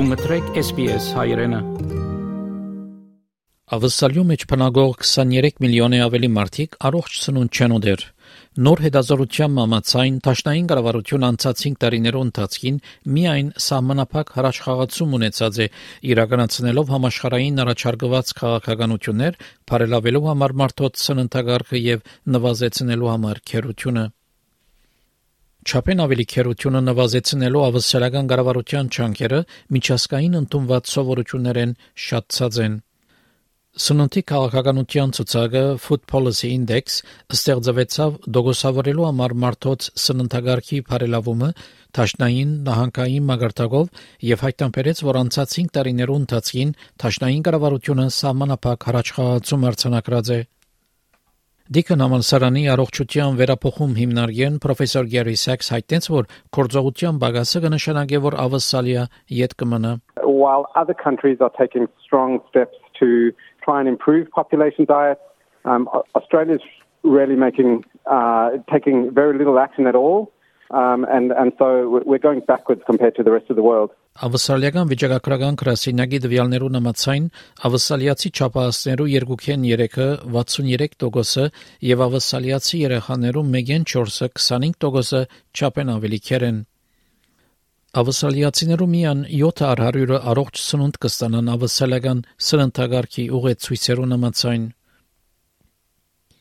Գումտրեք SPS հայրենը։ Ավսալյու մեջ բնագող 23 միլիոնի ավելի մարդիկ առողջ սնունդ չեն ուտեր։ Նոր հետազոտության մամացային Տաշնային կառավարություն անցած 5 տարիներու ընթացքին միայն սահմանափակ հրաշխաղացում ունեցած է իրականացնելով համաշխարհային առաջարկված քաղաքականություններ, բարելավելու համար մարդոց սննդագարքը եւ նվազեցնելու համար քերությունը։ Չափեն ավելի քերությունը նվազեցնելու ավստրալիական կառավարության չանքերը միջազգային ընդունված սովորություններեն շատացած են։ Սննդի քաղաքականության ցուցակը Food Policy Index ստեղծվեցավ դոգոսավորելու համար մարդոց սննդագարքի բարելավումը Թաշնային նահանգային մագարտակով եւ հայտնաբերեց, որ անցած 5 տարիներու ընթացքին Թաշնային կառավարությունը սահմանափակ հրաշխաղացում արձանագրած է։ Դիկն համալսարանի առողջության վերափոխում հիմնարկեն պրոֆեսոր Գերի Սաքս հայտնեց, որ կորձողության բագասը կնշանակի, որ ավսալիա յետ կմնա։ While other countries are taking strong steps to try and improve population diets, um, Australia's really making uh, taking very little action at all. Um, and, and so we're going backwards compared to the rest of the world. Ավսալիական վիճակագրական գրասենյակի դվյալներու նմացային ավսալիացի չափահասներու երկուքեն 3-ը 63%-ը եւ ավսալիացի երեխաներու 1-ին 4-ը 25%-ը չափեն ավելի քեր են։ Ավսալիացիներու միան 7 առ 100-ը առողջ սնունդ կստանան ավսալական սննդագարքի ուղեցույցերու նմացային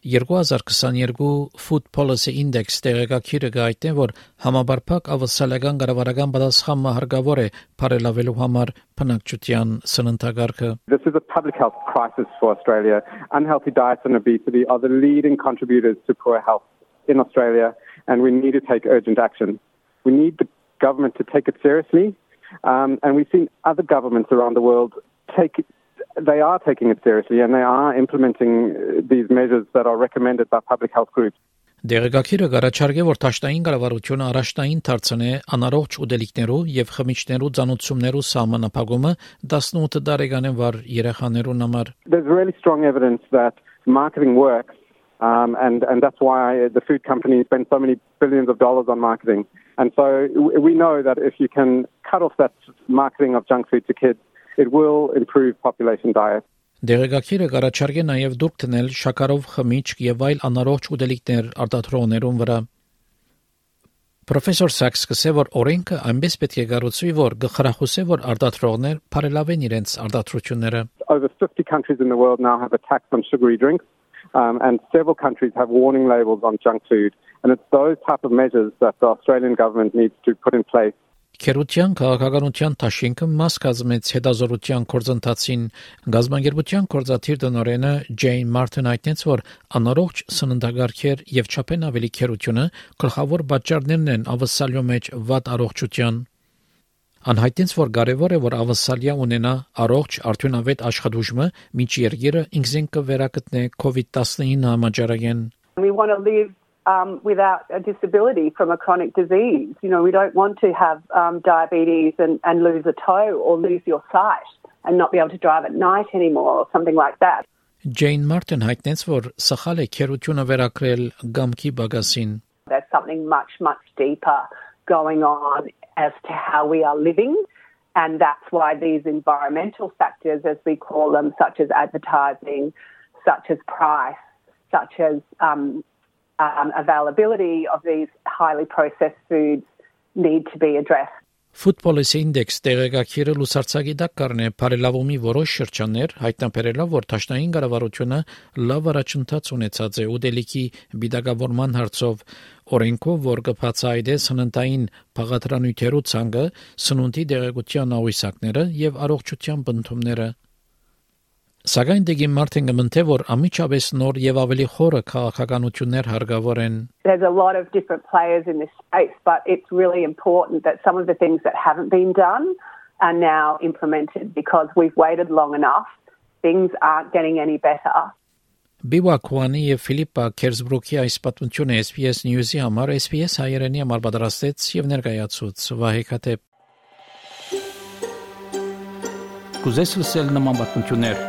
2022 Food Policy Index տեղեկակիրը գայտնե որ համաբարփակ ավսալական կառավարական պատասխանը հարգավոր է բարելավելու համար բնակչության սննդագարքը This is a public health crisis for Australia. Unhealthy diets and obesity are the leading contributors to poor health in Australia and we need to take urgent action. We need the government to take it seriously. Um, and we've seen other governments around the world take they are taking it seriously and they are implementing uh, these measures that are recommended by public health groups. Դերեկակիրը գարաչարգե որ Թաշտային կառավարությունը առաջնային դարձնե անառողջ ուտելիքներու եւ խմիչքներու ցանուցումներու սահմանափակումը 18 տարեկանեն վար երեխաներուն համար There's really strong evidence that marketing works um, and and that's why the food companies spend so many billions of dollars on marketing. And so we know that if you can cut off that marketing of junk food to kids it will improve population diet. Դերեկակիրը կարաչարգե նաև դուրք տնել շաքարով խմիչք եւ այլ անառողջ ուտելիքներ արտադրողներուն վրա։ Պրոֆեսոր Սաքս կսե որ օրենքը այնպես պետք է կառուցվի, որ գխրախուսե որ արտադրողներ բարելավեն իրենց արտադրությունները։ Over 50 countries in the world now have a tax on sugary drinks. Um, and several countries have warning labels on junk food. And it's those type of measures that the Australian government needs to put in place Քերության քաղաքականության Թաշինքը մաս կազմեց հետազորության կորձընթացին գազբանգերության կորզաթիր դնորենը Ջեյն Մարտին հայտնեց, որ անառողջ սննդագարքեր եւ չափեն ավելի քերությունը գլխավոր պատճառներն են ավսալյո մեջ վատ առողջության Անհայտեց, որ կարևոր է, որ ավսալիա ունենա առողջ արդյունավետ աշխատուժը, միջ երկիրը ինքզին կվերակտնե COVID-19 համաճարակեն We want to live um, without a disability from a chronic disease. You know, we don't want to have um, diabetes and, and lose a toe or lose your sight and not be able to drive at night anymore or something like that. Jane Martin հայտնեց, որ սխալ է քերությունը վերակրել գամքի բագասին։ There's something much much deeper going on as to how we are living and that's why these environmental factors as we call them such as advertising, such as price, such as um, um, availability of these highly processed foods need to be addressed. Food Policy Index տեղեկակիրը լուսարցակի դակ կառնե բարելավումի որոշ շրջաններ հայտնաբերելով, որ Թաշնային կառավարությունը լավ առաջընթաց ունեցած է ուդելիքի բիդագավորման հարցով օրենքով, որ կբացահայտե սննդային բաղադրանյութերու ցանկը, սնունդի դեղեցության ավիսակները եւ առողջության բնդումները Սակայն դեպի Մարտին գմնթե որ ամիջապես նոր եւ ավելի խորը քաղաքականություններ հարգավոր են There's a lot of different players in this space but it's really important that some of the things that haven't been done are now implemented because we've waited long enough. Things aren't getting any better. Բիվա Քուանի եւ Ֆիլիպա Քերսբրուկի այս պատմությունը SPS News-ի համար SPS հայերենի համար պատրաստեց եւ ներկայացուց Վահե Քաթեփ Կուզես լսել նման պատմություններ